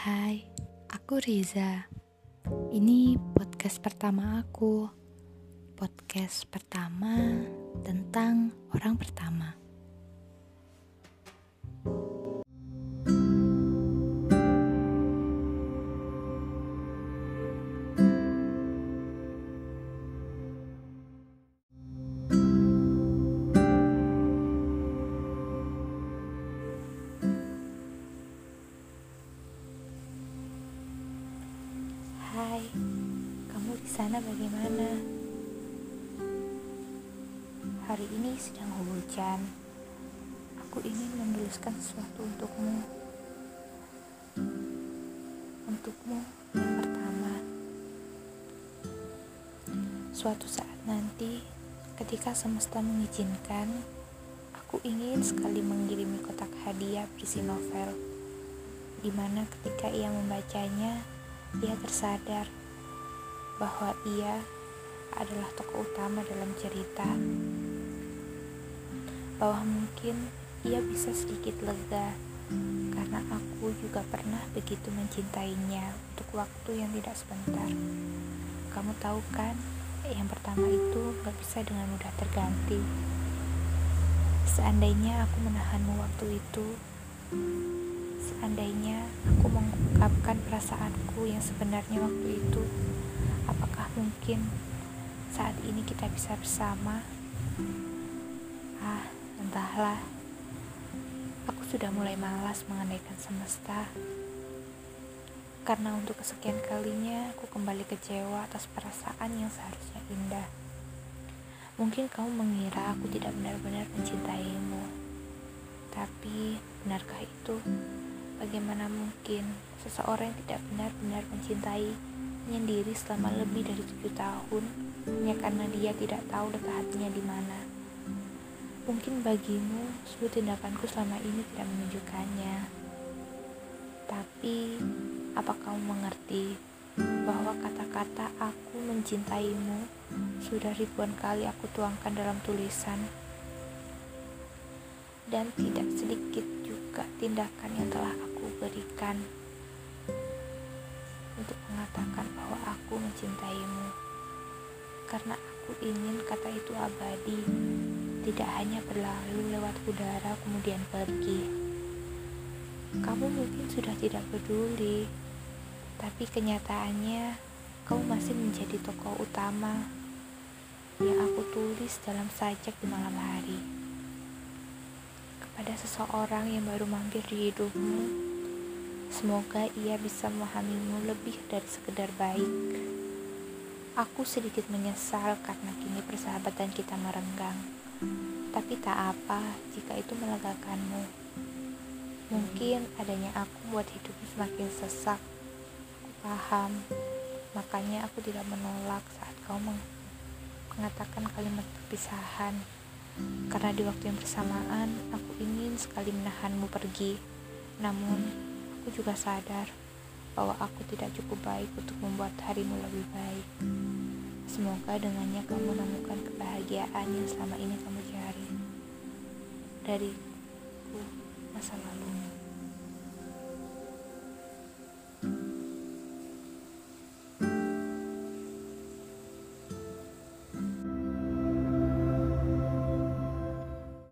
Hai, aku Riza. Ini podcast pertama aku. Podcast pertama tentang orang pertama. Hai, kamu di sana bagaimana? Hari ini sedang hujan. Aku ingin menuliskan sesuatu untukmu. Untukmu yang pertama. Suatu saat nanti, ketika semesta mengizinkan, aku ingin sekali mengirimi kotak hadiah berisi novel, di mana ketika ia membacanya, ia tersadar bahwa ia adalah tokoh utama dalam cerita. Bahwa mungkin ia bisa sedikit lega karena aku juga pernah begitu mencintainya untuk waktu yang tidak sebentar. Kamu tahu kan, yang pertama itu gak bisa dengan mudah terganti. Seandainya aku menahanmu waktu itu, Seandainya aku mengungkapkan perasaanku yang sebenarnya waktu itu, apakah mungkin saat ini kita bisa bersama? Ah, entahlah. Aku sudah mulai malas mengandaikan semesta. Karena untuk kesekian kalinya aku kembali kecewa atas perasaan yang seharusnya indah. Mungkin kamu mengira aku tidak benar-benar mencintaimu. Tapi, benarkah itu? Bagaimana mungkin seseorang yang tidak benar-benar mencintai menyendiri selama lebih dari tujuh tahun hanya karena dia tidak tahu letak hatinya di mana? Mungkin bagimu seluruh tindakanku selama ini tidak menunjukkannya. Tapi, apa kamu mengerti bahwa kata-kata aku mencintaimu sudah ribuan kali aku tuangkan dalam tulisan dan tidak sedikit juga tindakan yang telah aku berikan untuk mengatakan bahwa aku mencintaimu karena aku ingin kata itu abadi tidak hanya berlalu lewat udara kemudian pergi kamu mungkin sudah tidak peduli tapi kenyataannya kamu masih menjadi tokoh utama yang aku tulis dalam sajak di malam hari pada seseorang yang baru mampir di hidupmu. Semoga ia bisa memahamimu lebih dari sekedar baik. Aku sedikit menyesal karena kini persahabatan kita merenggang. Tapi tak apa jika itu melegakanmu. Mungkin adanya aku buat hidupmu semakin sesak. Aku paham. Makanya aku tidak menolak saat kau mengatakan kalimat perpisahan. Karena di waktu yang bersamaan, aku ingin sekali menahanmu pergi. Namun, aku juga sadar bahwa aku tidak cukup baik untuk membuat harimu lebih baik. Semoga dengannya kamu menemukan kebahagiaan yang selama ini kamu cari. Dariku, masa lalumu.